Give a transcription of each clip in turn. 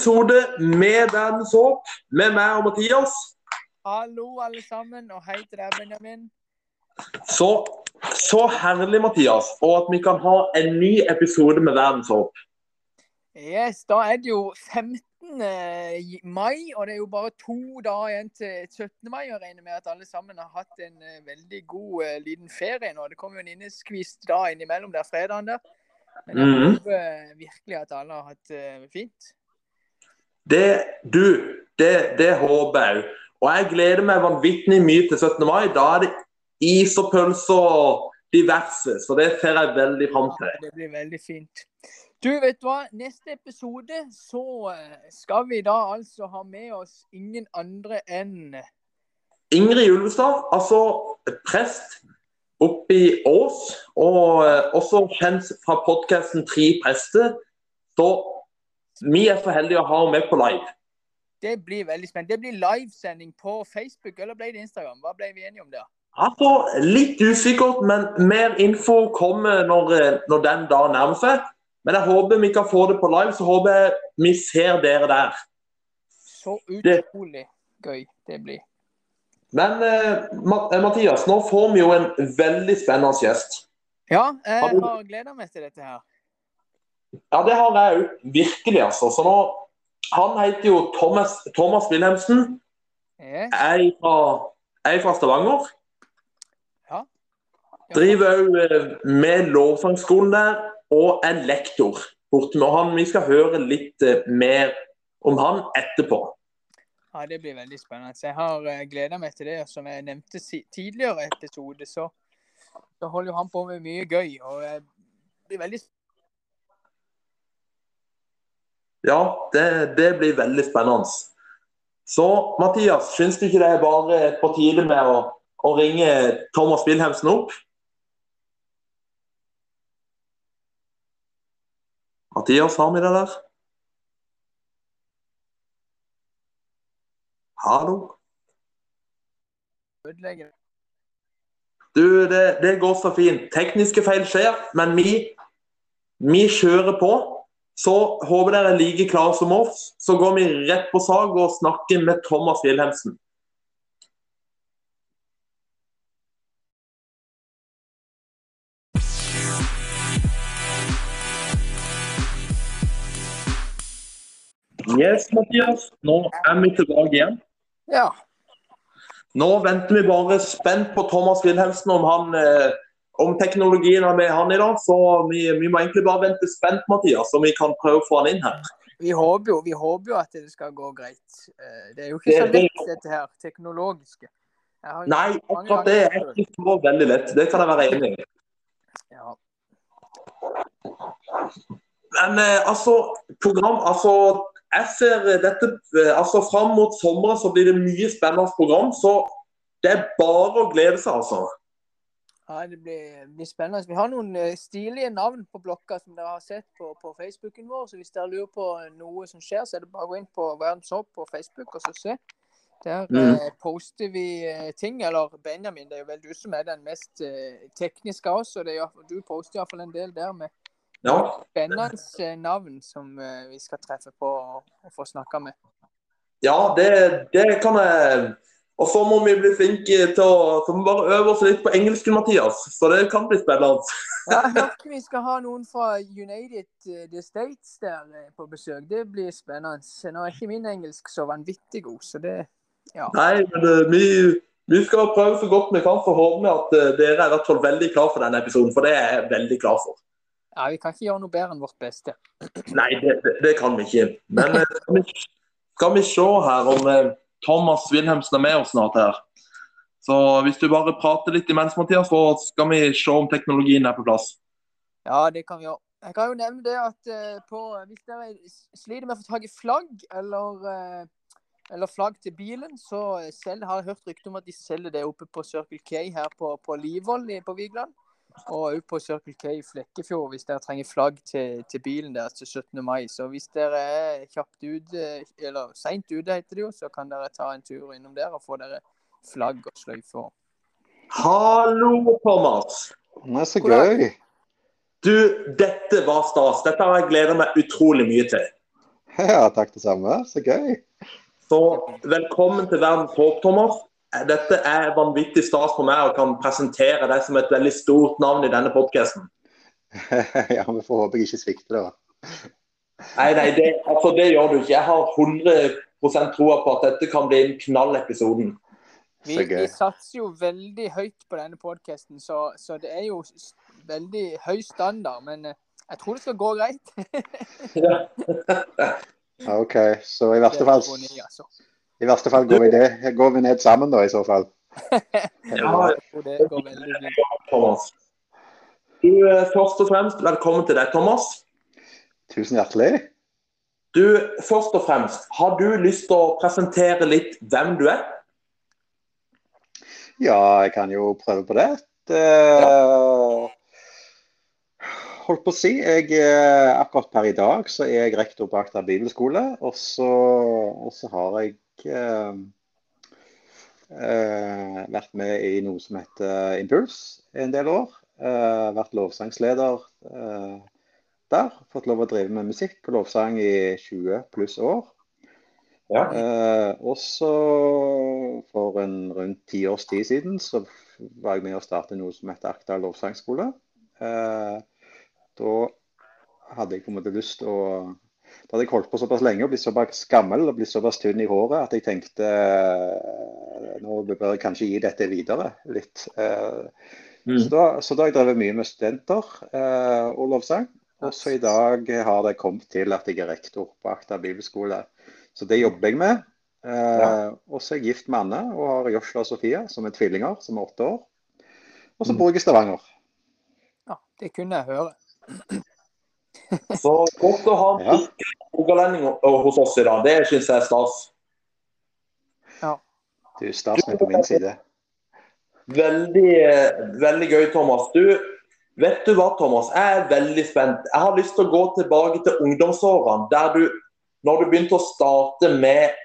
episode med Verdens håp med meg og Mathias. Hallo, alle sammen, og hei til deg, Benjamin. Så, så herlig, Mathias, og at vi kan ha en ny episode med Verdens håp. Yes, Da er det jo 15. mai, og det er jo bare to dager igjen til 17. mai. Jeg regner med at alle sammen har hatt en eh, veldig god uh, liten ferie nå. Det kommer jo en inneskvist da innimellom der fredagen der. Men jeg Mhm. håper virkelig at alle har hatt det fint. Det, du, det, det håper jeg òg. Og jeg gleder meg vanvittig mye til 17. mai. Da er det is og pølser og diverse, så det ser jeg veldig fram til. Det blir veldig fint. Du, vet du hva? Neste episode så eh, skal vi da altså ha med oss ingen andre enn Ingrid Ulvestad, altså prest oppe i Ås, og eh, også kjent fra podkasten Tre prester. Så vi er for heldige å ha henne med på live. Det blir veldig spennende. Det blir livesending på Facebook, eller ble det Instagram? Hva ble vi enige om der? Altså, Litt usikkert, men mer info kommer når, eh, når den dagen nærmer seg. Men jeg håper vi kan få det på live, så håper jeg vi ser dere der. Så Det- utrolig gøy det blir. Men eh, eh, Mathias, nå får vi jo en veldig spennende gjest. Ja, jeg har gleda meg til dette her. Ja, det har jeg òg. Virkelig, altså. Så nå, Han heter jo Thomas, Thomas Wilhelmsen. Yes. Jeg er fra, jeg er fra Stavanger. Ja. Driver òg med lovsangskolen der, og er lektor borte med han. Vi skal høre litt eh, mer om han etterpå. Ja, Det blir veldig spennende. Jeg har uh, gleda meg til det. Som jeg nevnte tidligere episode, så, så holder han på med mye gøy. og eh, det blir veldig Ja, det, det blir veldig spennende. Så Mathias, syns du ikke det er bare på tide med å, å ringe Thomas Wilhelmsen opp? Mathias, har vi det der? Hallo? Du, det, det går så fint. Tekniske feil skjer, men vi, vi kjører på. Så håper dere er like klare som oss. Så går vi rett på sak og snakker med Thomas Wilhelmsen. Yes, Mathias. Nå er vi tilbake igjen. Ja. Nå venter vi bare spent på Thomas Wilhelmsen om han eh, om teknologien er med han i dag. Så vi, vi må egentlig bare vente spent, Mathias, så vi kan prøve å få han inn her. Vi håper, jo, vi håper jo at det skal gå greit. Eh, Det er jo ikke Det- så det- lett, dette her teknologiske. Nei, akkurat det er ikke så veldig lett. Det kan jeg være enig i. Ja. Men eh, altså, program Altså, jeg ser dette eh, Altså, fram mot sommeren så blir det mye spennende program. Så det er bare å glede seg, altså. Ja, det blir, blir spennende. Vi har noen eh, stilige navn på blokka som dere har sett på, på Facebooken vår. Så hvis dere lurer på noe som skjer, så er det bare å gå inn på Verdens Håp på Facebook og så se. Der Mm. eh, poster vi eh, ting. Eller Benjamin, det er jo vel du som er den mest eh, tekniske av oss. Og det er, jo- du poster iallfall en del der med Ja. spennende navn som eh, vi skal treffe på og, og få snakka med. Ja, det, det kan jeg Og så må vi bli flinke til å så må vi bare øve oss litt på engelsken, Mathias. Så det kan bli spennende. Ja, jeg hørte vi skal ha noen fra United eh, the States der eh, på besøk. Det blir spennende. Nå er ikke min engelsk så vanvittig god, så det Ja. Nei, men uh, vi, vi skal prøve så godt vi kan, så håper vi at uh, dere er rett og slett veldig klar for denne episoden. For det er jeg veldig klar for. ja, vi kan ikke gjøre noe bedre enn vårt beste. Nei, det, det, det kan vi ikke. Men uh, skal vi, skal vi se her om Thomas Wilhelmsen er med oss snart her. Så hvis du bare prater litt imens, Mathias, så skal vi se om teknologien er på plass. Ja, det kan vi gjøre. Jeg kan jo nevne det at eh, på, hvis dere sliter med å få tak i flagg eller, eh, eller flagg til bilen, så selv, har jeg hørt rykte om at de selger det oppe på Circle K her på, på Livvoll på Vigeland. Og òg på Circle K i Flekkefjord hvis dere trenger flagg til, til bilen deres til 17. mai. Så hvis dere er kjapt ute, eller seint ute heter det jo, så kan dere ta en tur innom der og få dere flagg og sløyfer. Hallo, Thomas. Det er så gøy. Du, dette var stas. Dette har jeg gleda meg utrolig mye til. Ja, takk det samme. Så gøy. Så velkommen til Verdens håp, Thomas. Dette er vanvittig stas for meg å kan presentere deg som et veldig stort navn i denne podkasten. ja, vi får håpe jeg ikke svikter, da. Nei, nei, det, altså, det gjør du ikke. Jeg har 100% troa på at dette kan bli en knallepisode. Vi, vi, satser jo veldig høyt på denne podkasten, så, så, det er jo veldig høy standard. Men eh, jeg tror det skal gå greit. OK, så i verste fall. I verste fall går vi, ned, går vi ned sammen, da, i så fall. ja, det går veldig fint. Du, eh, først og fremst, velkommen til deg, Thomas. Tusen hjertelig. Du, først og fremst, har du lyst til å presentere litt hvem du er? Ja, jeg kan jo prøve på det. det ja. Holdt på å si. Jeg, eh, akkurat per i dag så er jeg rektor på Akta bibelskole. Og så, og så har jeg vært med i noe som heter Impuls en del år. Uh, vært lovsangsleder der. Fått lov å drive med musikk og lovsang i 20 pluss år. Ja. Og så for en rundt ti års tid siden så var jeg med å starte noe som heter Akta lovsangskole. da hadde jeg på en måte lyst til å da hadde jeg holdt på såpass lenge og blitt såpass gammel og blitt såpass tynn i håret at jeg tenkte nå bør jeg kanskje gi dette videre litt. Mm. Så, da, så, da, har jeg drevet mye med studenter eh, og lovsang. Og så i dag har det kommet til at jeg er rektor på Akta bibelskole. Så det jobber jeg med. Eh, ja. Og så er jeg gift med Anne og har Joshua og Sofia som er tvillinger, som er åtte år. Og så mm. bor jeg i Stavanger. Ja, det kunne jeg høre. Så godt å ha en ja. rogalending hos oss i dag. Det syns jeg er stas. Ja. Du, er stasen på min side. Veldig, veldig gøy, Thomas. Du, vet du hva, Thomas? Jeg er veldig spent. Jeg har lyst til å gå tilbake til ungdomsårene. Der du, når du begynte å starte med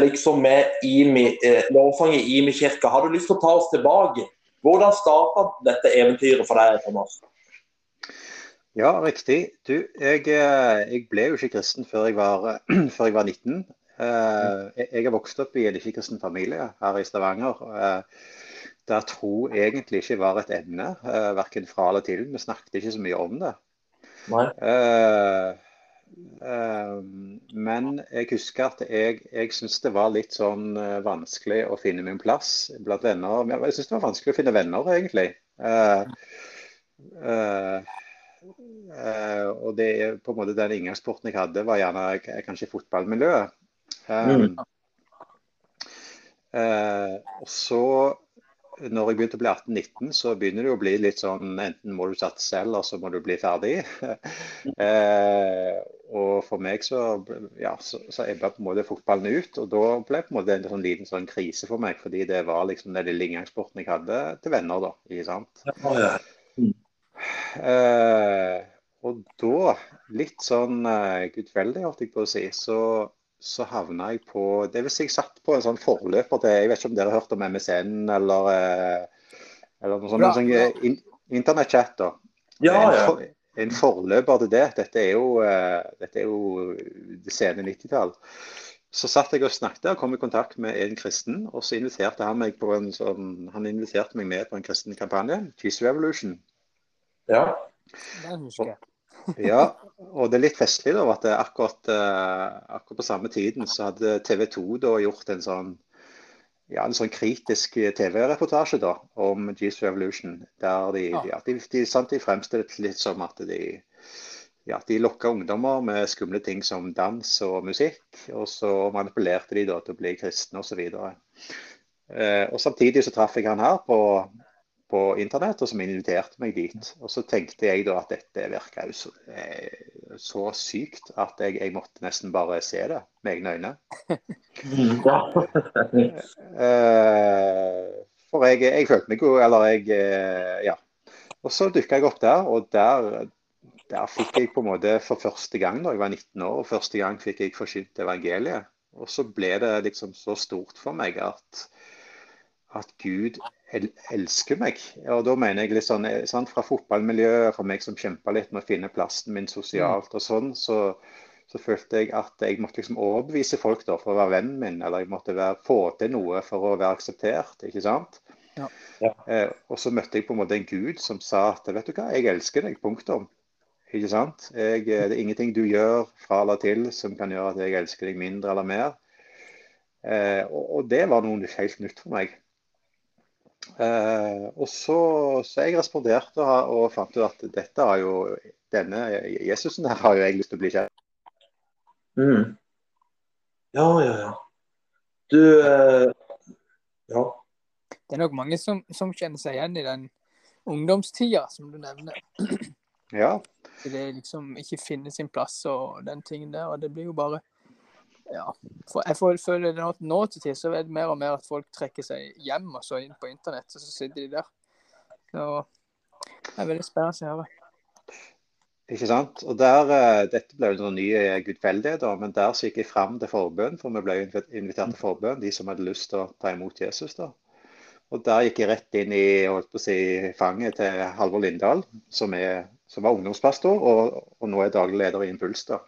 liksom med Imi, eh, lovsang i Imi kirke, har du lyst til å ta oss tilbake? Hvordan starta dette eventyret for deg, Thomas? Ja, riktig. Du, jeg, eh, jeg, ble jo ikke kristen før jeg var, før jeg var 19. Jeg har vokst opp i en ikke-kristen familie her i Stavanger der tro egentlig ikke var et emne, verken fra eller til. Vi snakket ikke så mye om det. Uh, men jeg husker at jeg, jeg syntes det var litt sånn vanskelig å finne min plass blant venner. Jeg syntes det var vanskelig å finne venner, egentlig. Og det på en måte den inngangsporten jeg hadde, var gjerne kanskje fotballmiljøet. Um, mm. og så når jeg begynte å bli 18-19, så begynner det å bli litt sånn enten må du satse, eller så må du bli ferdig. eh, og for meg så, ja, så, så ebba på en måte fotballen ut. Og da ble det på en måte en sånn liten sånn krise for meg, fordi det var liksom den lille inngangssporten jeg hadde til venner. da, ikke sant? Ja, mm. Eh, og da, litt sånn eh, gudfeldig, holdt jeg på å si, så så havna jeg på Det vil si jeg satt på en sånn forløper til Jeg vet ikke om dere har hørt om MSN eller, eh, eller noe sånt. Ja, sånn, ja. In, Internettchat. da. Ja, en, for, en, forløper til det. Dette er jo, eh, dette er jo det sene 90-tall. Så satt jeg og snakket og kom i kontakt med en kristen. Og så inviterte han meg på en sånn, han inviterte meg med på en kristen kampanje. Jesus Revolution. Ja. Den husker jeg ja, og det er litt festlig da, at akkurat, uh, akkurat, på samme tiden så hadde TV 2 da gjort en sånn ja, en sånn kritisk TV-reportasje da, om Jesus Revolution. Der de, ja. De, de, sant, de fremstilte litt som at de, ja, de lokka ungdommer med skumle ting som dans og musikk. Og så manipulerte de da til å bli kristne osv. Og, eh, og samtidig så traff jeg han her på, på internett, og som inviterte meg dit. Og så tenkte jeg da at dette virka jo så, eh, så, sykt at jeg, jeg, måtte nesten bare se det med egne øyne. eh, for jeg, jeg, følte meg jo Eller jeg eh, Ja. Og så dukka jeg opp der, og der, der fikk jeg på en måte for første gang da jeg var 19 år, og første gang fikk jeg forsynt evangeliet. Og så ble det liksom så stort for meg at, at Gud el elsker meg. Og da mener jeg litt sånn, sånn Fra fotballmiljøet, for meg som kjempa litt med å finne plassen min sosialt og sånn, så, så følte jeg at jeg måtte liksom overbevise folk da, for å være vennen min, eller jeg måtte være, få til noe for å være akseptert. ikke sant? Ja. Ja. Eh, og så møtte jeg på en måte en gud som sa at vet du hva, jeg elsker deg, punktum. Ikke sant? Jeg, eh, det er ingenting du gjør fra eller til som kan gjøre at jeg elsker deg mindre eller mer. Eh, og, og, det var noe helt nytt for meg. Eh, og så, så jeg responderte og, og fant ut at dette har jo denne Jesusen her har jo jeg lyst til å bli kjent Mm. Ja, ja, ja. Du eh, Ja. Det er nok mange som, som kjenner seg igjen i den ungdomstida som du nevner. Ja. Det liksom ikke finner sin plass og den tingen der. Og det blir jo bare Ja. For føle det nå, nå til tid så er det mer og mer at folk trekker seg hjem og så inn på internett, og så sitter de der. Så det er veldig spennende å høre. Ikke sant? Og der, eh, Dette ble jo noen nye gudfeldighet, men der så gikk jeg fram til forbønn, for vi ble invitert til forbønn, de som hadde lyst til å ta imot Jesus. da. Og Der gikk jeg rett inn i holdt på å si, fanget til Halvor Lindahl, som, er, som var ungdomspastor og, og nå er daglig leder i Impuls. da.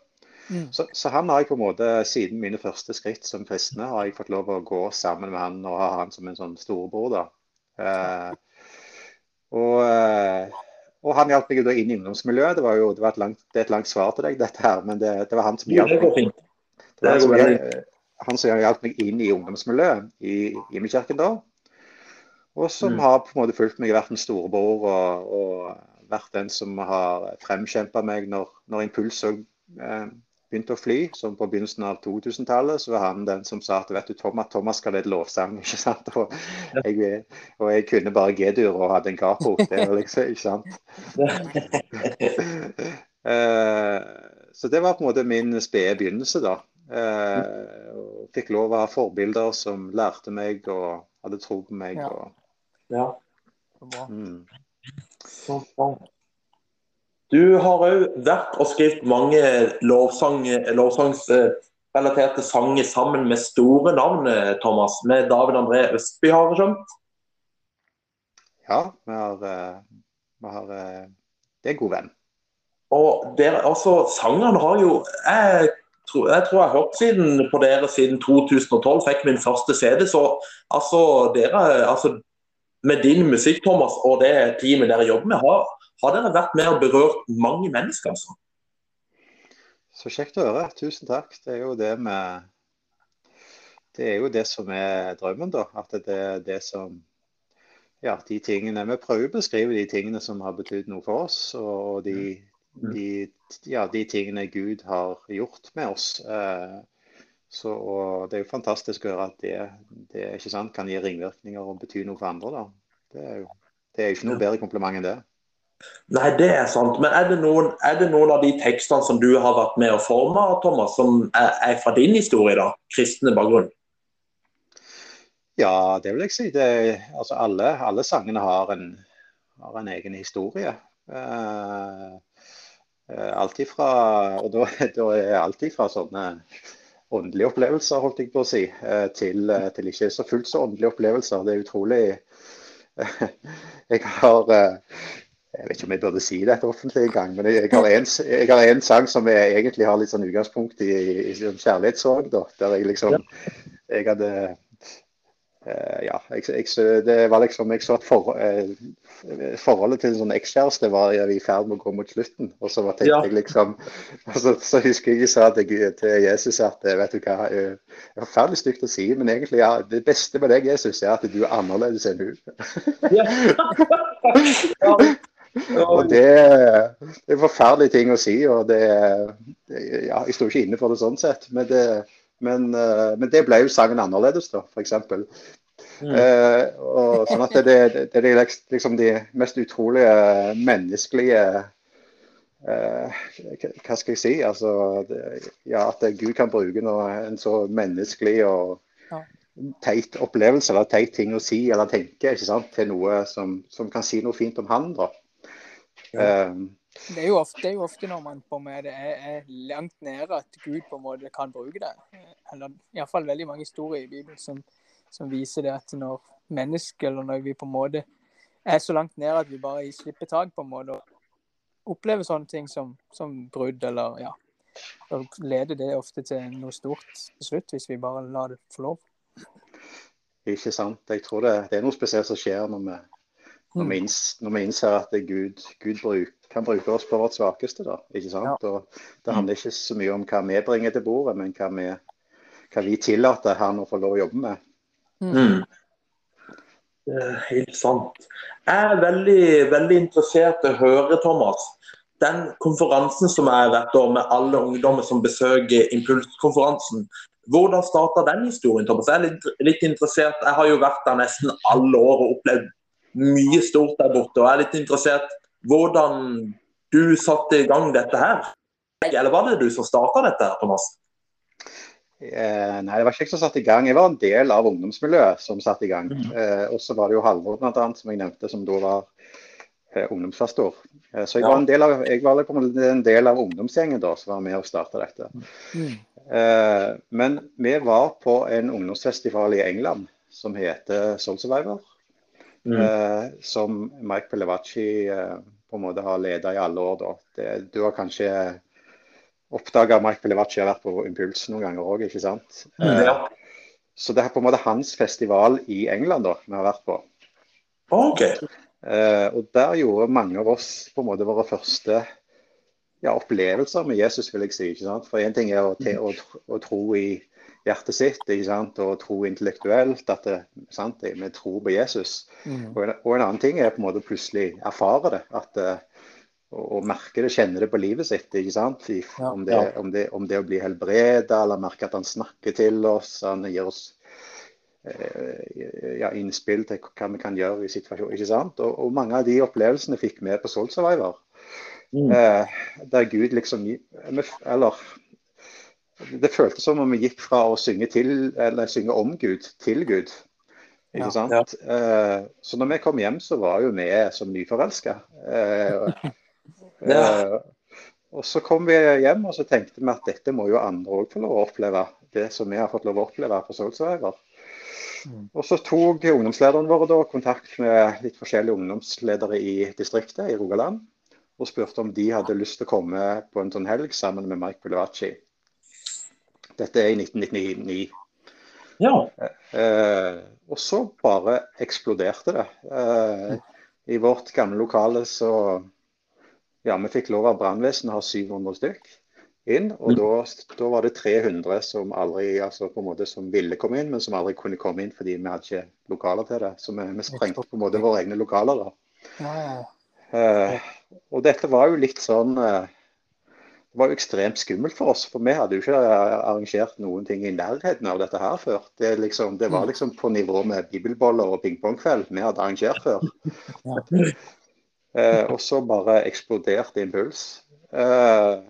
Mm. Så, så han har jeg på en måte, siden mine første skritt som kristne, har jeg fått lov å gå sammen med han og ha han som en sånn storebror. da. Eh, og, eh, og han hjalp meg jo da inn i ungdomsmiljøet. Det, var jo, det, var et langt, det er et langt svar til deg, dette her, men det, det var han som hjalp meg. Det var han som, går han som hjalp meg inn i ungdomsmiljøet i Himmelkirken da. Og som Mm. har på en måte fulgt meg, vært en storebror og, og vært den som har fremkjempa meg når, når impulser eh, begynte å fly. Som på begynnelsen av 2000-tallet, så var han den som sa at vet du, Thomas, Thomas skal lede lovsang. ikke sant? Og jeg, og jeg kunne bare G-dur og hadde en capo. Det var liksom, ikke sant? Eh, så det var på en måte min spede begynnelse, da. Eh, og fikk lov å ha forbilder som lærte meg og hadde tro på meg. Ja. Og, Ja. Så bra. mm. Så bra. Du har òg vært og skrevet mange lovsang, lovsangsrelaterte sanger sammen med store navn, Thomas. Med David André Østby, har jeg skjønt. Ja, vi har, eh, vi har eh, Det er god venn. Og dere, altså, sangene har jo jeg tror, jeg tror jeg har hørt siden på dere siden 2012, fikk min første CD. Så altså, dere altså, Med din musikk, Thomas, og det teamet dere jobber med, har, har dere vært med og berørt mange mennesker, altså? Så kjekt å høre. Tusen takk. Det er jo det med Det er jo det som er drømmen, da. At det er det som Ja, de tingene Vi prøver å beskrive de tingene som har betydd noe for oss, og de, de, ja, de tingene Gud har gjort med oss. Eh, så, Det er jo fantastisk å høre at det, det sant, kan gi ringvirkninger og bety noe for andre. da. Det er jo det er jo ikke noe bedre kompliment enn det. Nei, det er sant. Men er det noen, er det noen av de tekstene som du har vært med å forme, Thomas, som er, er fra din historie, da? Kristne bakgrunn? Ja, det vil jeg si. Det, altså alle, alle sangene har en, har en egen historie. Uh, alt ifra, og da, da er alt ifra sånne åndelige opplevelser, holdt jeg på å si, eh, til, til ikke så fullt så åndelige opplevelser. Det er utrolig Jeg har Jeg vet ikke om jeg burde si dette offentlig engang, men jeg, har en, jeg har en sang som jeg egentlig har litt sånn utgangspunkt i, i, i kjærlighetssorg, da. Der jeg liksom Jeg hadde uh, ja, jeg, jeg, det var liksom, jeg så at for, uh, forholdet til en sånn ekskjæreste var i ferd med å gå mot slutten. Og så var- tenkte Ja. jeg liksom så, så husker jeg jeg sa til, Jesus at eh, vet du hva, det er forferdelig stygt å si, men egentlig ja, det beste med deg, Jesus, er at du er annerledes enn hun. Ja. Ja. Og det, det er forferdelige ting å si. og det, ja, Jeg sto ikke inne for det sånn sett. Men det, men, eh, men det ble jo sangen annerledes, da, f.eks. Mm. Uh, og sånn at det, det, det er liksom de mest utrolige menneskelige uh, hva- skal jeg si? Altså, det, ja, At Gud kan bruke noe, en så menneskelig og teit opplevelse eller teit ting å si eller tenke ikke sant? til noe som, som kan si noe fint om han. da. Ja. Eh, Det er jo ofte, det er jo ofte når man på med det er, er langt nede at Gud på en måte kan bruke det. Eller iallfall veldig mange historier i Bibelen som, som viser det at når mennesker, eller når vi på en måte er så langt nede at vi bare slipper tak på en måte og opplever sånne ting som, som brudd eller ja, da leder det ofte til noe stort til slutt, hvis vi bare lar det få lov. Ikke sant. Jeg tror det, det er noe spesielt som skjer når vi, når vi, inns, når vi innser at Gud, Gud bruk, kan bruke oss på vårt svakeste. da, ikke sant? Ja. Og Det handler ikke så mye om hva vi bringer til bordet, men hva vi, hva vi tillater han å få lov å jobbe med. Mm. Det er helt sant. Jeg er veldig, veldig interessert i å høre, Thomas. Den konferansen som er hvert år med alle ungdommer som besøker Impulskonferansen. Hvordan starta den historien, Thomas? Jeg er litt, litt interessert. Jeg har jo vært der nesten alle år og opplevd mye stort der borte. og Jeg er litt interessert hvordan du satte i gang dette her. Eller var det du som starta dette, her, Thomas? Eh, nei, det var ikke jeg som satte i gang. Jeg var en del av ungdomsmiljøet som satte i gang. Mm. Eh, og så var det jo Halvor annet, som jeg nevnte, som da var eh, ungdomsfastor. Eh, så jeg Ja. var en del av, jeg var på en del av ungdomsgjengen da, som var med og starta dette. Mm. Eh, men vi var på en ungdomsfestival i England som heter Soul Survivor. Mm. Eh, som Mike Pelevacci eh, på en måte har ledet i alle år. Da. Det, du har kanskje oppdaga Mike Pelevacci har vært på Impuls noen ganger òg, ikke sant? Eh, Ja. Så det er på en måte hans festival i England da, vi har vært på. OK. Eh, og der gjorde mange av oss på en måte våre første ja, opplevelser med Jesus, vil jeg si. ikke sant? For én ting er å, te, å, å tro i hjertet sitt ikke sant? og tro intellektuelt at det, sant? vi tror på Jesus. Mm. Og en, og en annen ting er på en måte plutselig erfare det. at eh, og, og merke det, kjenne det på livet sitt. ikke sant? I, Ja. om, det, om, det, om det å bli helbreda, eller merke at han snakker til oss. Han gir oss eh, ja, innspill til hva vi kan gjøre i situasjonen. ikke sant? Og, og mange av de opplevelsene fikk vi på Soul Survivor. Mm. Eh, der Gud liksom Eller det føltes som om vi gikk fra å synge, til, eller synge om Gud til Gud. Ikke Ja. sant? Eh, så når vi kom hjem, så var jo vi som nyforelska. Eh, Ja. eh, og så kom vi hjem og så tenkte vi at dette må jo andre òg få lov å oppleve. Det som vi har fått lov å oppleve på Soulsurvivor. Mm. Og så tok ungdomslederen vår da kontakt med litt forskjellige ungdomsledere i distriktet i Rogaland. Og spurte om de hadde lyst til å komme på en sånn helg sammen med Mike Pelevacci. Dette er i 1999. Ja. Eh, og så bare eksploderte det. Eh, I vårt gamle lokale så Ja, vi fikk lov av brannvesenet å ha 700 stykk inn. Og Mm. da, da var det 300 som aldri, altså på en måte som ville komme inn, men som aldri kunne komme inn fordi vi hadde ikke lokaler til det. Så vi, vi sprengte på en måte våre egne lokaler. da. Ja, ja. Eh, og dette var jo litt sånn eh, Det var jo ekstremt skummelt for oss, for vi hadde jo ikke arrangert noen ting i nærheten av dette her før. Det, liksom, det var liksom på nivå med bibelboller og pingpongkveld vi hadde arrangert før. Eh, og så bare eksploderte impuls. Eh,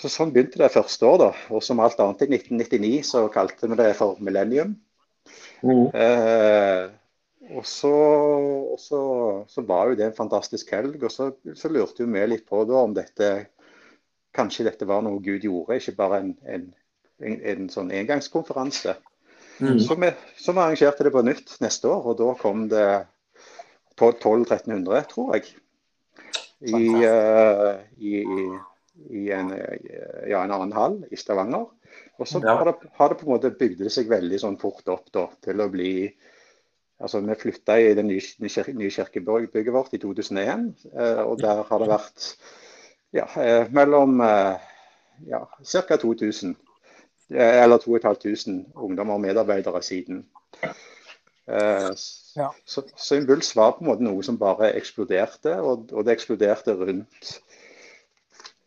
så sånn begynte det første år, da. Og som alt annet i 1999 så kalte vi det for millennium. Mm. Eh, og så, og så, så var jo det en fantastisk helg. Og så, så lurte vi litt på da om dette Kanskje dette var noe Gud gjorde, ikke bare en, en, en, en sånn engangskonferanse. Mm. Så vi, så vi arrangerte det på nytt neste år, og da kom det 1200-1300, tror jeg. I, uh, i, i en, ja, en annen hall i Stavanger. Og så Ja. har, det, har det på en måte bygd det seg veldig sånn fort opp da, til å bli Altså, Vi flytta i det nye, nye kirkebygget vårt i 2001, eh, og der har det vært ja, eh, mellom eh, ja, ca. 2000, eh, eller 2500 ungdommer og medarbeidere siden. Eh, Ja. Så, så Impuls var på en måte noe som bare eksploderte, og, og det eksploderte rundt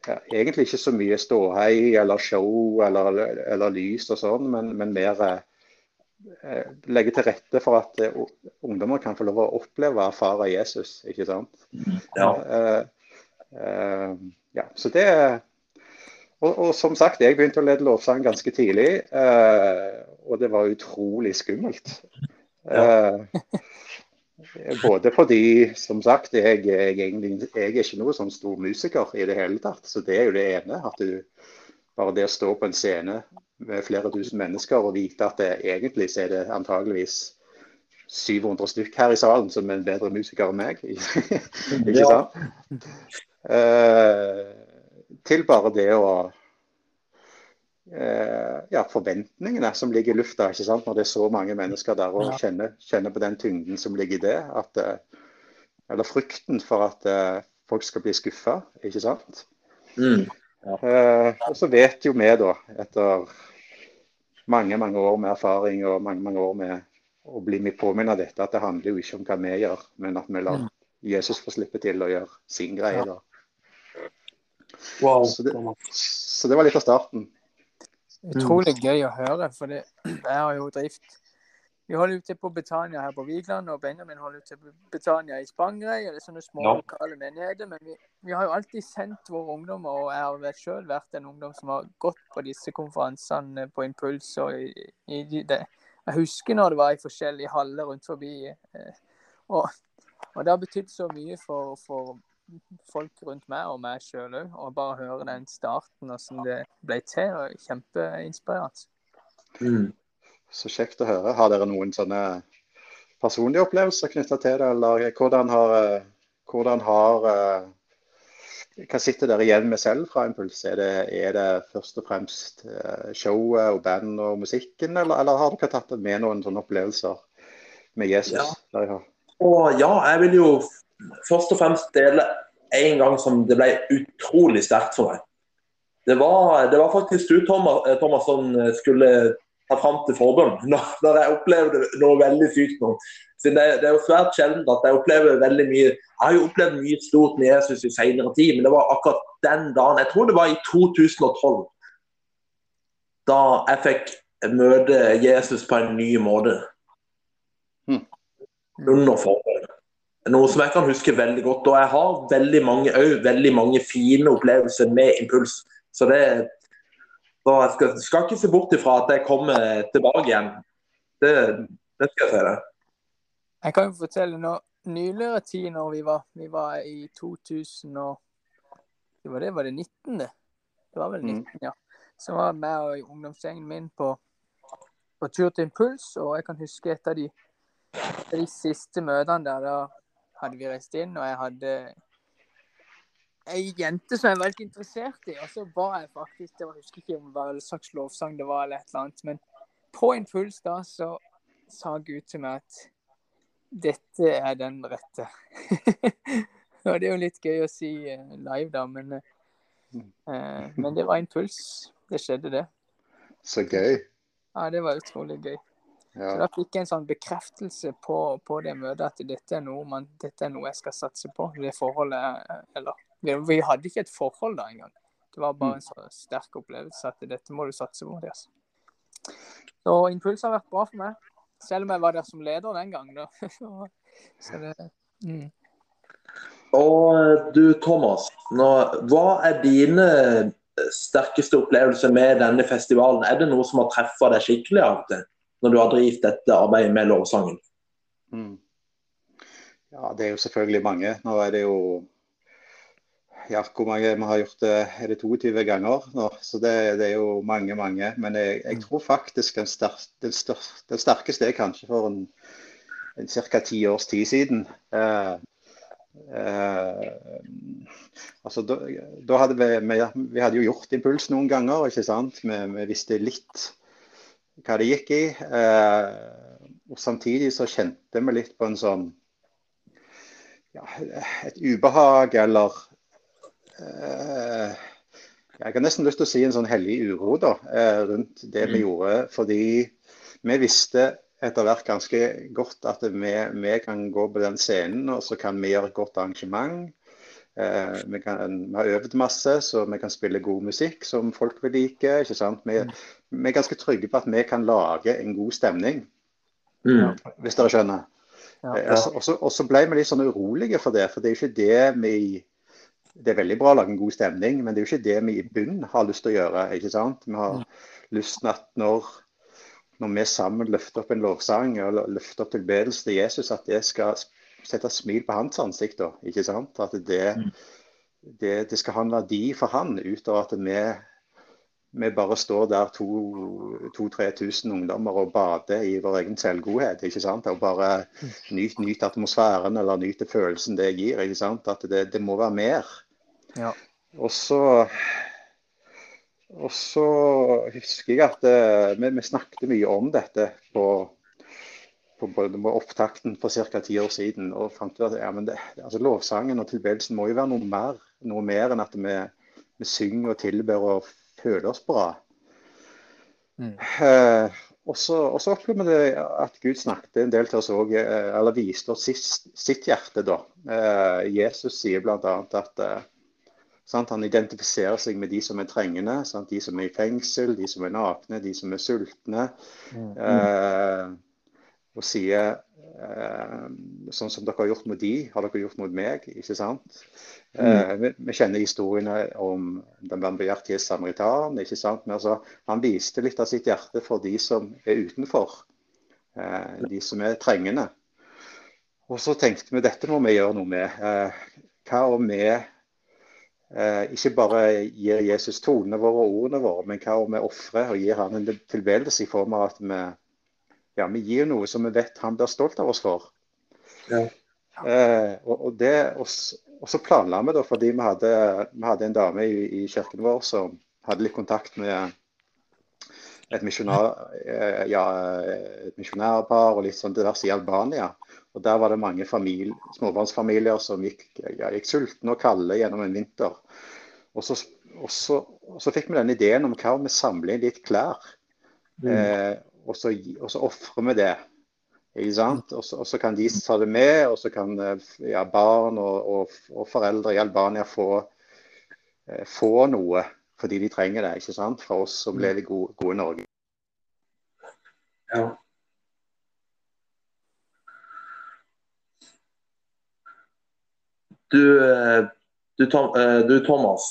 ja, egentlig ikke så mye ståhei eller show eller, eller lys og sånn, men, men mer eh, legge til rette for at eh, ungdommer kan få lov å oppleve og erfare Jesus. ikke sant? Ja. Eh, ja, så det og, og som sagt, jeg begynte å lede lovsang ganske tidlig, eh, og det var utrolig skummelt. Eh, både fordi, som sagt, jeg, jeg, egentlig, jeg er ikke noe sånn stor musiker i det hele tatt. Så det er jo det ene. At du bare det å stå på en scene med flere tusen mennesker og vite at det, egentlig så er det antageligvis 700 stykk her i salen som er en bedre musiker enn meg. ikke Ja. sant? Eh, til bare det å eh, Ja, forventningene som ligger i lufta, ikke sant? når det er så mange mennesker der og Ja. kjenner, kjenner på den tyngden som ligger i det. At, eh, eller frykten for at folk skal bli skuffa, ikke sant. Mm. Eh, og så vet jo vi, da, etter mange mange år med erfaring og mange mange år med å bli med påminnet av dette, at det handler jo ikke om hva vi gjør, men at vi lar Mm. Jesus få slippe til å gjøre sin greie. Ja. da. Wow. Så det, så det var litt av starten. Utrolig gøy å høre, for det, jeg har jo drift Vi holder ute på Betania her på Vigeland, og Benjamin holder ute på Betania i Spangereid. og Det er sånne små Ja. lokale menigheter. Men vi, vi har jo alltid sendt våre ungdommer, og jeg har selv sjøl vært en ungdom som har gått på disse konferansene på Impuls og i, i det. Jeg husker når det var i forskjellige haller rundt forbi. eh, Og, og det har betydd så mye for, for folk rundt meg og meg sjøl òg. Og bare høre den starten og hvordan det ble til. og Kjempeinspirerende. Mm. Så kjekt å høre. Har dere noen sånne personlige opplevelser knytta til det, eller hvordan har, eh, hvordan har eh, Hva sitter dere igjen med selv fra Impuls? Er det, er det først og fremst eh, showet og band og musikken, eller, eller har dere tatt med noen sånne opplevelser med Jesus? Ja. Dere har? Og ja, jeg vil jo først og fremst dele en gang som det ble utrolig sterkt for meg. Det var, det var faktisk du, Thomas, eh, Thomas, som skulle ta fram til forbønn når, jeg opplevde noe veldig sykt nå. Det, det er jo svært sjelden at jeg opplever veldig mye Jeg har jo opplevd mye stort med Jesus i senere tid, men det var akkurat den dagen Jeg tror det var i 2012. Da jeg fikk møte Jesus på en ny måte. Mm. Under forbønn. Noe som jeg kan huske veldig godt. Og jeg har veldig mange, også, veldig mange fine opplevelser med impuls. Så det så jeg skal, skal ikke se bort ifra at jeg kommer tilbake igjen. Det, det skal jeg si det. Jeg kan jo fortelle nå nyligere tid når vi var, vi var i 2000 og det var det, var det 19. det? Det var vel Mm. 19, ja. Så var jeg med og ungdomsgjengen min på, på tur til Impuls, og jeg kan huske et av de, de siste møtene der. Da hadde vi reist inn, og jeg hadde ei jente som jeg var veldig interessert i. Og så ba jeg faktisk Jeg husker ikke om det var en slags lovsang det var, eller et eller annet. Men på Impuls da så sa Gud til meg at dette er den rette. og det er jo litt gøy å si eh, live, da, men, eh, men det var impuls. Det skjedde, det. Så gøy. Ja, det var utrolig gøy. Så Ja. da fikk jeg en sånn bekreftelse på, på det møtet at dette er, noe man, dette er noe jeg skal satse på. Det forholdet er- Eller vi, vi hadde ikke et forhold da engang. Det var bare en så sterk opplevelse at dette må du satse på. Yes. Så impuls har vært bra for meg. Selv om jeg var der som leder den gangen. Så det, mm. Og du Thomas, nå, hva er dine sterkeste opplevelser med denne festivalen? Er det noe som har treffet deg skikkelig av og til, når du har drevet dette arbeidet med lovsangen? Mm. Ja, det er jo selvfølgelig mange. Nå er det jo ja, hvor mange vi har gjort det? Er det 22 ganger nå? Så det, det er jo mange, mange. Men jeg, jeg tror faktisk den, sterk, den, stør, den sterkeste er kanskje for en, en ca. ti års tid siden. Eh, eh, altså, da, da hadde vi, vi, vi hadde jo gjort Impuls noen ganger, ikke sant. Vi, vi visste litt hva det gikk i. Eh, og samtidig så kjente vi litt på en sånn ja, et ubehag eller eh, Jeg har nesten lyst til å si en sånn hellig uro da, eh, rundt det vi Mm. gjorde. Fordi vi visste etter hvert ganske godt at vi, vi kan gå på den scenen og så kan vi gjøre et godt arrangement. Eh, vi, kan, vi har øvd masse, så vi kan spille god musikk som folk vil like. ikke sant? Vi, vi er ganske trygge på at vi kan lage en god stemning, Mm. hvis dere skjønner. Ja. ja. Og så- ble vi litt sånn urolige for det, for det er jo ikke det vi Det er veldig bra å lage en god stemning, men det er jo ikke det vi i bunnen har lyst til å gjøre. ikke sant? Vi har lyst til at når, når vi sammen løfter opp en lovsang og løfter opp tilbedelse til Jesus, at det skal sette smil på hans ansikt. da, ikke sant? At det, Mm. det, det skal ha en verdi for han, utover at vi vi bare står der 2000-3000 ungdommer og bader i vår egen selvgodhet. ikke sant? Og bare nyt, nyt atmosfæren eller nyte følelsen det gir. ikke sant? At det, det må være mer. Ja. og så og så husker jeg at uh, vi, vi, snakket mye om dette på, på, på opptakten for ca. ti år siden. Og fant ut at ja, det, altså, lovsangen og tilbedelsen må jo være noe mer, noe mer enn at vi, vi synger og tilber og føler oss bra. Mm. Uh, og så, opplever vi at Gud snakket en del til oss òg, eh, eller viste oss sitt, sitt hjerte. da. Uh, Jesus sier bl.a. at Sant? Han identifiserer seg med de som er trengende, sant? de som er i fengsel, de som er nakne, de som er sultne. Mm. Eh, og sier eh, sånn som dere har gjort mot de, har dere gjort mot meg. ikke sant? Mm. Eh, vi, vi, kjenner historiene om den barmhjertige samaritan. ikke sant? Men altså, han viste litt av sitt hjerte for de som er utenfor. Eh, de som er trengende. Og så tenkte vi dette må vi gjøre noe med. Eh, hva om vi eh, ikke bare gir Jesus tonene våre og ordene våre, men hva om vi ofrer og gir han en tilbedelse i form av at vi, ja, vi gir noe som vi vet han blir stolt av oss for. Ja. Eh, og, og, det, og, og, så planla vi, da, fordi vi hadde, vi hadde en dame i, i, kirken vår som hadde litt kontakt med et, misjonær, eh, ja, et misjonærpar og litt sånn diverse i Albania. Og Der var det mange familie, småbarnsfamilier som gikk, ja, gikk sultne og kalde gjennom en vinter. Og så, og, så, og så, fikk vi den ideen om hva om vi samler inn litt klær. Mm. Eh, og så, og så ofrer vi det. Ikke sant? Og så, og så, kan de ta det med, og så kan eh, ja, barn og, og, foreldre i Albania få, eh, få, noe fordi de trenger det. ikke sant? Fra oss som lever gode, gode Norge. Ja. Du, eh, eh, du, Thomas.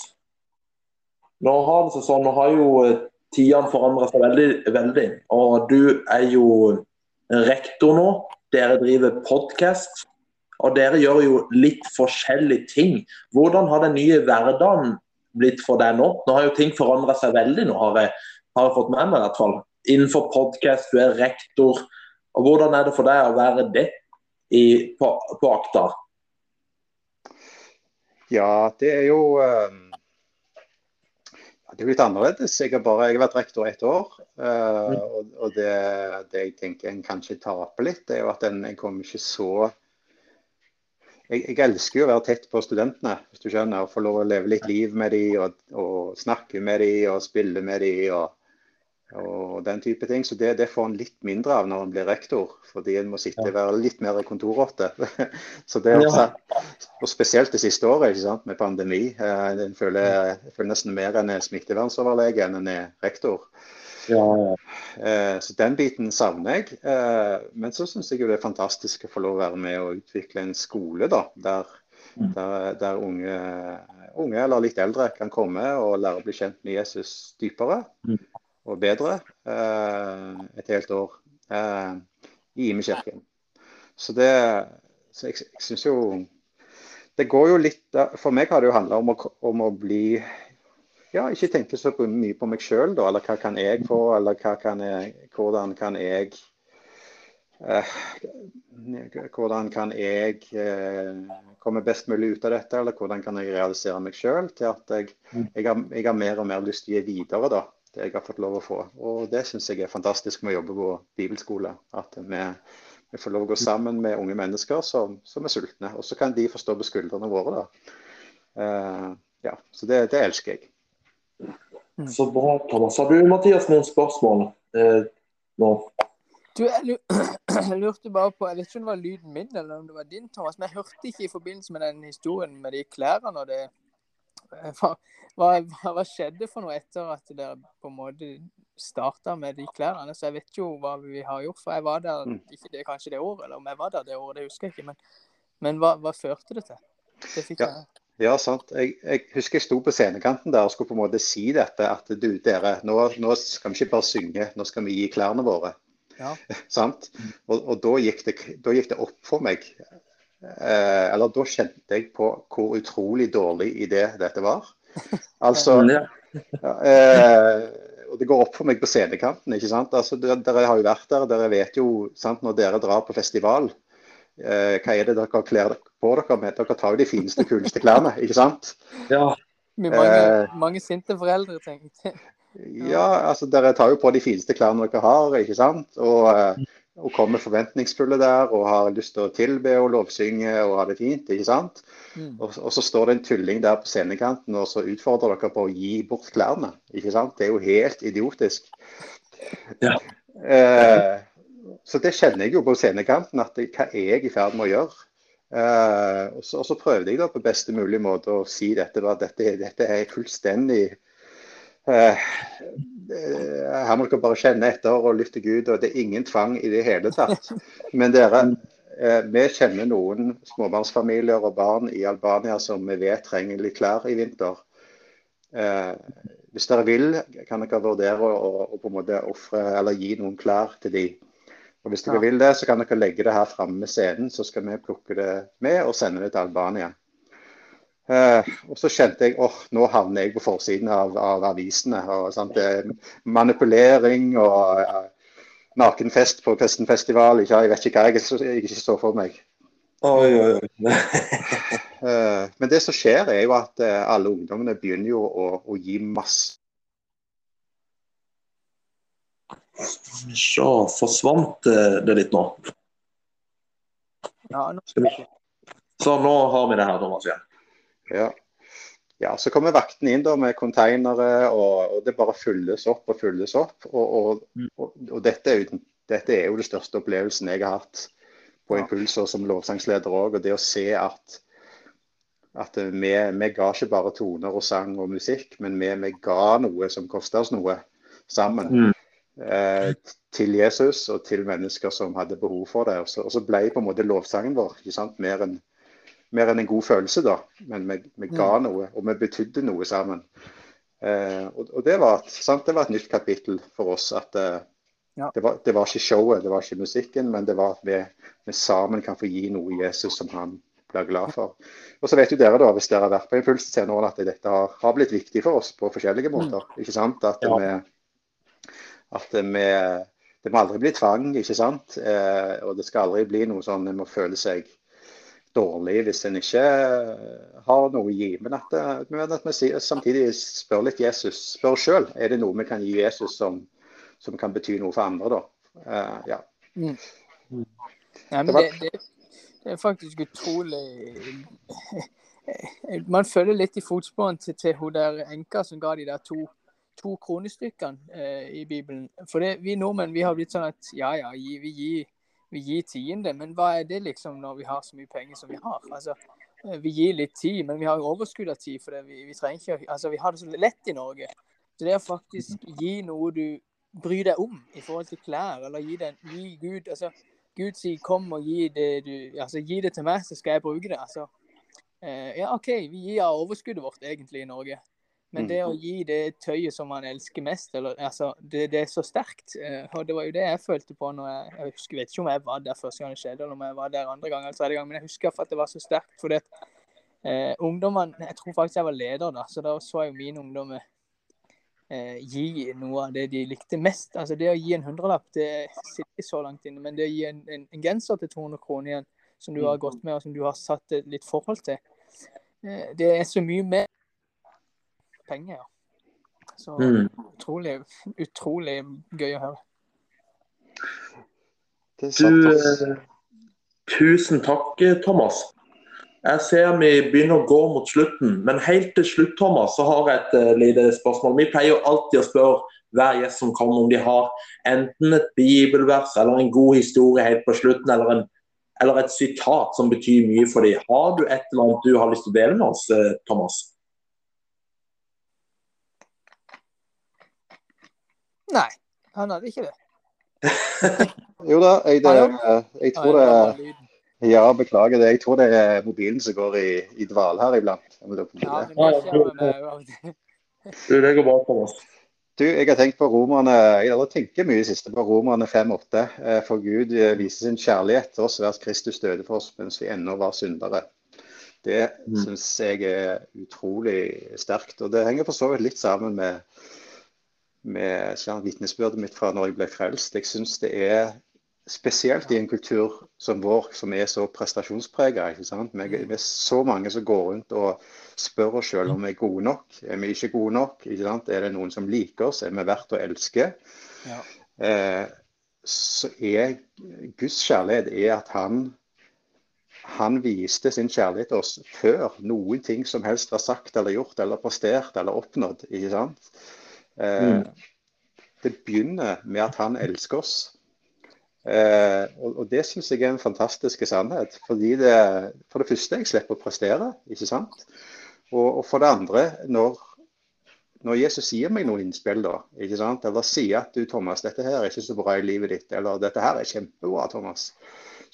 Nå har det seg sånn, nå har jo tidene forandrer seg veldig, veldig. Og du er jo rektor nå. Dere driver podkast. Og dere gjør jo litt forskjellige ting. Hvordan har den nye hverdagen blitt for deg nå? Nå har jo ting forandra seg veldig, nå har jeg, har jeg fått med meg i hvert fall. Innenfor podkast, du er rektor. Og Hvordan er det for deg å være det i, på, på Akta? Ja, det er jo um, Det er litt annerledes. Jeg har, bare, jeg har vært rektor ett år. Uh, og, og det, det, jeg tenker en kanskje taper litt, det er jo at en, en kommer ikke så jeg, jeg, elsker jo å være tett på studentene, hvis du skjønner. Få lov å leve litt liv med dem, og, og snakke med dem og spille med dem. Og, og den type ting. Så det, det får en litt mindre av når en blir rektor, fordi en må sitte og være litt mer kontorrotte. så det også, og Spesielt det siste året sant, med pandemi. Eh, en føler, jeg føler nesten mer enn smittevernsoverlege enn en er rektor. Ja, ja. Eh, så den biten savner jeg. Eh, men så syns jeg jo det er fantastisk å få lov å være med og utvikle en skole da, der, mm. der, der unge, unge, eller litt eldre kan komme og lære å bli kjent med Jesus dypere. Mm og bedre eh, et helt år eh, i Imekirken. Så det så jeg, jeg synes jo Det går jo litt For meg har det jo handla om, om, å bli Ja, ikke tenke så mye på meg sjøl, da. Eller hva kan jeg få, eller kan jeg, hvordan kan jeg eh, hvordan kan jeg eh, komme best mulig ut av dette, eller hvordan kan jeg realisere meg sjøl til at jeg, jeg, har, jeg, har, mer og mer lyst til å gi videre. da, jeg har fått lov å få. Og Det syns jeg er fantastisk med å jobbe på bibelskole. At vi, vi, får lov å gå sammen med unge mennesker som, som er sultne. Og så kan de få stå på skuldrene våre. da. Uh, ja, Så det, det, elsker jeg. Så bra, Thomas. Har du, Mathias, noen spørsmål eh, nå? Du, jeg lurte bare på, jeg vet ikke om det var lyden min eller om det var din, Thomas, men jeg hørte ikke i forbindelse med den historien med de klærne og det hva, hva, hva, skjedde for noe etter at dere på en måte starta med de klærne? Så jeg vet jo hva vi har gjort. For jeg var der mm. ikke det, kanskje det året, eller om jeg var der det året, det husker jeg ikke. Men, men hva, hva, førte det til? Det ja. Ja, sant. Jeg, jeg, husker jeg sto på scenekanten der og skulle på en måte si dette. At du, dere, nå, nå skal vi ikke bare synge, nå skal vi gi klærne våre. Ja. sant? Og, og da, gikk det, da, gikk det, opp for meg eh, Eller da kjente jeg på hvor utrolig dårlig idé dette var. Altså eh, og Det går opp for meg på scenekanten. ikke sant? Altså, Dere har jo vært der, dere vet jo sant, når dere drar på festival. Eh, hva er det dere kler på dere med? Dere tar jo de fineste, kuleste klærne, ikke sant? Ja. Med mange, Eh. mange sinte foreldre, tenkte jeg. Ja, altså dere tar jo på de fineste klærne dere har, ikke sant? Og, eh, og kommer forventningsfulle der og har lyst til å tilbe og lovsynge og ha det fint, ikke sant? Mm. Og, og så står det en tulling der på scenekanten og så utfordrer dere på å gi bort klærne, ikke sant? Det er jo helt idiotisk. Ja. Eh, så det kjenner jeg jo på scenekanten, at det, hva er jeg i ferd med å gjøre? Eh, og, så, og så prøvde jeg da på beste mulig måte å si dette, at dette, dette er fullstendig Her må dere bare kjenne etter og lytte Gud, og det er ingen tvang i det hele tatt. Men dere, eh, vi kjenner noen småbarnsfamilier og barn i Albania som vi vet trenger litt klær i vinter. Eh, hvis dere vil, kan dere vurdere å, på en måte offre eller gi noen klær til de. Og Hvis dere vil det, så kan dere legge det her framme med scenen, så skal vi plukke det med og sende det til Albania. Eh, og så kjente jeg åh, nå havner jeg på forsiden av, av avisene. Og, sant? Det er manipulering og uh, nakenfest på Kristenfestival. Ikke, jeg vet ikke hva jeg, jeg ikke så for meg. Oi, oi, oi. uh, men det som skjer, er jo at eh, alle ungdommene begynner jo å, å gi masse Så forsvant eh, det litt nå. Ja, nå, Skal vi. Så nå har vi det her, Thomas, igjen. Ja. ja, så kommer vaktene inn da med konteinere, og, og det bare fylles opp og fylles opp. Og, og, Mm. og, dette, er dette er jo den største opplevelsen jeg har hatt på. Impulser som lovsangsleder òg. Og det å se at, at vi, vi ga ikke bare toner og sang og musikk, men vi, vi ga noe som kosta oss noe sammen. Mm. Eh, til Jesus og til mennesker som hadde behov for det. Og så, og så ble på en måte lovsangen vår ikke sant? Mer, enn, mer enn en god følelse, da. Men vi, vi ga noe, og vi betydde noe sammen. Eh, og, og det, var, et- sant? det var et nytt kapittel for oss. at eh, Ja. det, var, det var ikke showet, det var ikke musikken, men det var at vi, vi sammen kan få gi noe Jesus som han blir glad for. Og så vet jo dere da, hvis dere har vært på Impuls til senere at dette har, har blitt viktig for oss på forskjellige måter. ikke sant? At Ja. vi at vi Det må aldri bli tvang, ikke sant. Eh, og det skal aldri bli noe sånn en må føle seg dårlig hvis en ikke har noe å gi. Men at, eh, men at vi samtidig spør litt Jesus. Spør sjøl er det noe vi kan gi Jesus som, som kan bety noe for andre. da. Uh, ja. Nei, men Det var- det, det, det er faktisk utrolig Man følger litt i fotsporene til, til hun der enka som ga de der to, to kronestykkene eh, i Bibelen. For det, vi nordmenn vi har blitt sånn at ja, ja, gi- vi gir, vi gir tiende, men hva er det liksom når vi har så mye penger som vi har? Altså, eh, vi gir litt tid, men vi har jo overskudd av tid, for vi, vi trenger ikke Altså, vi har det så lett i Norge. Så det å faktisk gi noe du bryr deg om i forhold til klær, eller gi, den, gi Gud altså, Gud sier 'kom og gi det, du, altså, gi det til meg, så skal jeg bruke det'. Altså, eh, ja, OK, vi gir av overskuddet vårt egentlig i Norge. Men Mm. det å gi det tøyet som man elsker mest, eller, altså, det, det er så sterkt. Eh, og det var jo det jeg følte på når jeg Jeg husker, vet ikke om jeg var der første gang det skjedde, eller om jeg var der andre gang eller tredje gang, men jeg husker at det var så sterkt. fordi at eh, ungdommene Jeg tror faktisk jeg var leder da, så da så jeg jo mine ungdommer eh, gi noe av det de likte mest. Altså Det å gi en hundrelapp, det sitter ikke så langt inne. Men det å gi en, en, en genser til 200 kroner igjen, som du har gått med, og som du har satt et litt forhold til, eh, det er så mye mer penger. Så Mm. utrolig, utrolig gøy å høre. Det Du, eh, tusen takk, eh, Thomas. Jeg ser vi begynner å gå mot slutten, men helt til slutt Thomas, så har jeg et uh, lite spørsmål. Vi pleier jo alltid å spørre hver gjest som kommer om de har enten et bibelvers eller en god historie helt på slutten, eller, en, eller et sitat som betyr mye for dem. Har du et eller annet du har lyst til å dele med oss, Thomas? Nei, han hadde ikke det. Jo da, jeg, det, jeg tror det. Ja, beklager det. Jeg tror det er mobilen som går i, i dvale her iblant. Ja, det. Du, det går bra, Thomas. Du, jeg har tenkt på romerne, jeg har tenkt mye i det siste på romerne 5-8. Eh, For Gud eh, viser sin kjærlighet til oss ved at Kristus døde for oss mens vi ennå var syndere. Det Mm. syns jeg er utrolig sterkt. Og det henger for så vidt litt sammen med, med sånn, vitnesbyrdet mitt fra når jeg ble frelst. Jeg syns det er spesielt i en kultur som vår, som er så prestasjonsprega. Vi, er så mange som går rundt og spør oss selv om vi er gode nok. Er vi ikke gode nok? Ikke er det noen som liker oss? Er vi verdt å elske? Ja. Eh, så er Guds kjærlighet er at han, han viste sin kjærlighet til oss før noen ting som helst var sagt eller gjort eller prestert eller oppnådd. ikke sant? Eh, mm. Det begynner med at han elsker oss. Eh, og, og, Det syns jeg er en fantastisk sannhet. fordi det, For det første, jeg slipper å prestere. ikke sant? Og, og for det andre, når, når, Jesus sier meg noen innspill, da, ikke sant? eller sier at du Thomas, dette her er ikke så bra i livet ditt, eller dette her er kjempebra, Thomas,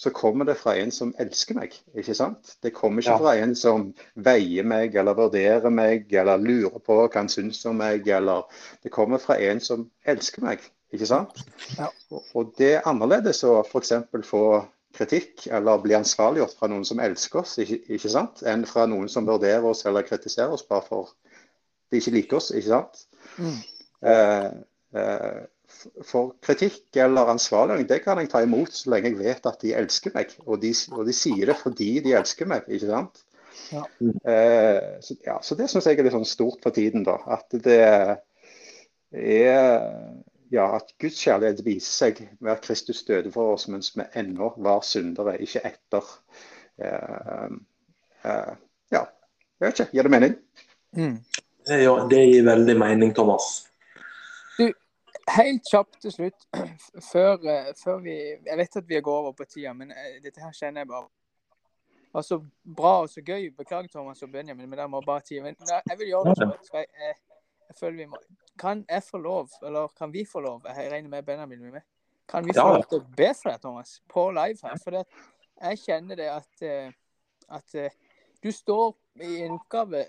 så kommer det fra en som elsker meg. ikke sant? Det kommer ikke ja. fra en som veier meg, eller vurderer meg, eller lurer på hva han syns om meg, eller Det kommer fra en som elsker meg. Ikke sant? Ja. Og det er annerledes å f.eks. få kritikk eller bli ansvarliggjort fra noen som elsker oss, ikke, ikke, sant? enn fra noen som vurderer oss eller kritiserer oss bare for de ikke liker oss. ikke sant? Mm. Eh, eh, for kritikk eller ansvarliggjøring det kan jeg ta imot så lenge jeg vet at de elsker meg. Og de, og de sier det fordi de elsker meg. ikke sant? Ja. Eh, så, ja, så, det syns jeg er litt sånn stort for tiden. da, At det er ja, at Guds kjærlighet viser seg ved at Kristus døde for oss mens vi ennå var syndere, ikke etter. Eh, eh, ja, jeg vet ikke. Gir det mening? Mm. Ja, det gir veldig mening, Thomas. Helt kjapt til slutt, før, uh, før, vi Jeg vet at vi går over på tida, men dette her kjenner jeg bare var så bra og så gøy. Beklager, Thomas og Benjamin, men det må bare tida. Men jeg vil gjøre det. Jeg, jeg, jeg føler vi må kan jeg få lov, eller kan vi få lov, jeg regner med Benjamin med, kan vi få lov til å be for deg, Thomas, på live her? For jeg kjenner det at, eh, at eh, du står i en oppgave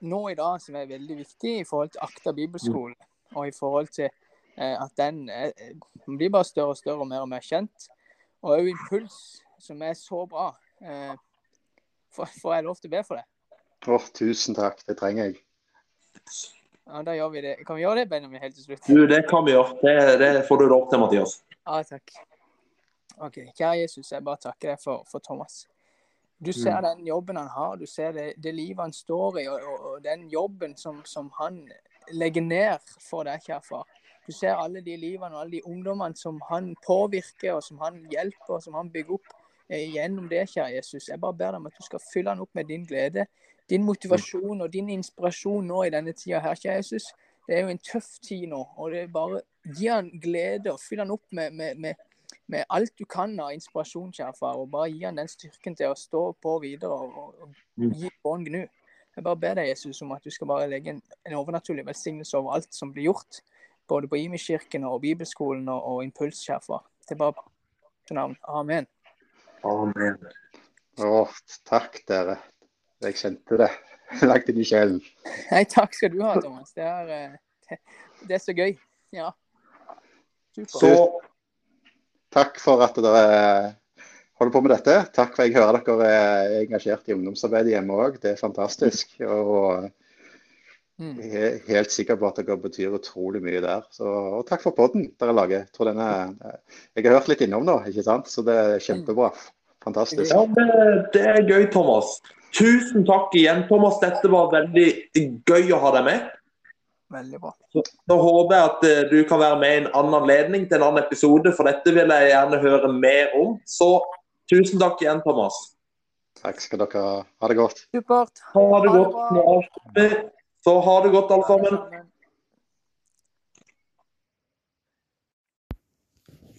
nå i dag som er veldig viktig i forhold til Akta bibelskole, mm. og i forhold til eh, at den er, blir bare større og større og mer og mer kjent. Og òg Impuls, som er så bra. Får jeg lov til å be for det? Å, oh, tusen takk. Det trenger jeg. Ja, da gjør vi det. Kan vi gjøre det, Benjamin, helt til slutt? Du, det kan vi gjøre. Det, det får du lov til, Mathias. Ja, takk. Ok, Kjære Jesus, jeg bare takker deg for, for Thomas. Du ser mm. den jobben han har, du ser det, det livet han står i, og, og, og den jobben som, som, han legger ned for deg, kjære far. Du ser alle de livene og alle de ungdommene som han påvirker, og som han hjelper, og som han bygger opp eh, gjennom det, kjære Jesus. Jeg bare ber deg om at du skal fylle han opp med din glede, din motivasjon og din inspirasjon nå i denne tida her, kjære Jesus. Det er jo en tøff tid nå. og det er bare Gi han glede og fyll han opp med, med, med, med, alt du kan av inspirasjon, kjære far. Og bare gi han den styrken til å stå på videre og, og, og gi bånd gnu. Jeg bare ber deg, Jesus, om at du skal bare legge en, en overnaturlig velsignelse over alt som blir gjort. Både på Imi-kirken og Bibelskolen og, og Impuls, kjære. Det er bare til navn. Amen. Amen. Å, takk, dere. Jeg kjente det. Lagt inn i sjelen. Nei, takk skal du ha, Thomas. Det er, det, det er så gøy. Ja. Super. Så takk for at dere holder på med dette. Takk for at jeg hører dere er engasjert i ungdomsarbeidet hjemme òg. Det er fantastisk. Og. Jeg er helt sikker på at dere betyr utrolig mye der. Så, og takk for podden dere lager. Jeg, denne, jeg har hørt litt innom nå, ikke sant? så det er kjempebra. Fantastisk. Ja, det, det er gøy, Thomas. Tusen takk igjen, Thomas. Dette var veldig gøy å ha deg med. Veldig bra. Så, så håper jeg at uh, du kan være med i en annen anledning til en annen episode, for dette vil jeg gjerne høre mer om. Så tusen takk igjen, Thomas. Takk skal dere ha. Ha det godt. Supert. Ha det godt. Så ha det godt, alle sammen.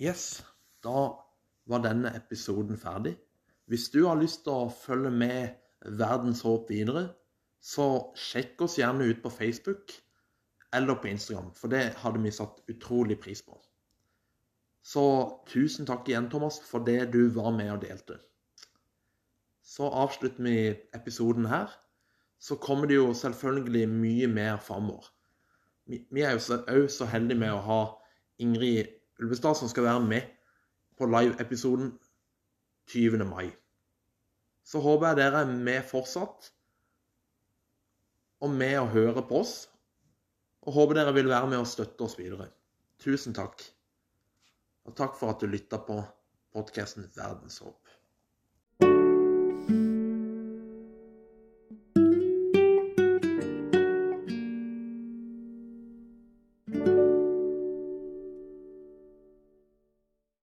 Yes, da var denne episoden ferdig. Hvis du har lyst til å følge med Verdens håp videre, så sjekk oss gjerne ut på Facebook eller på Instagram, for det hadde vi satt utrolig pris på. Så tusen takk igjen, Thomas, for det du var med og delte. Så avslutter vi episoden her. Så kommer det jo selvfølgelig mye mer framover. Vi er jo òg så heldige med å ha Ingrid Ulvestad som skal være med på live-episoden 20. mai. Så håper jeg dere er med fortsatt, og med å høre på oss. Og håper dere vil være med og støtte oss videre. Tusen takk. Og takk for at du lytta på podkasten Verdenshopp.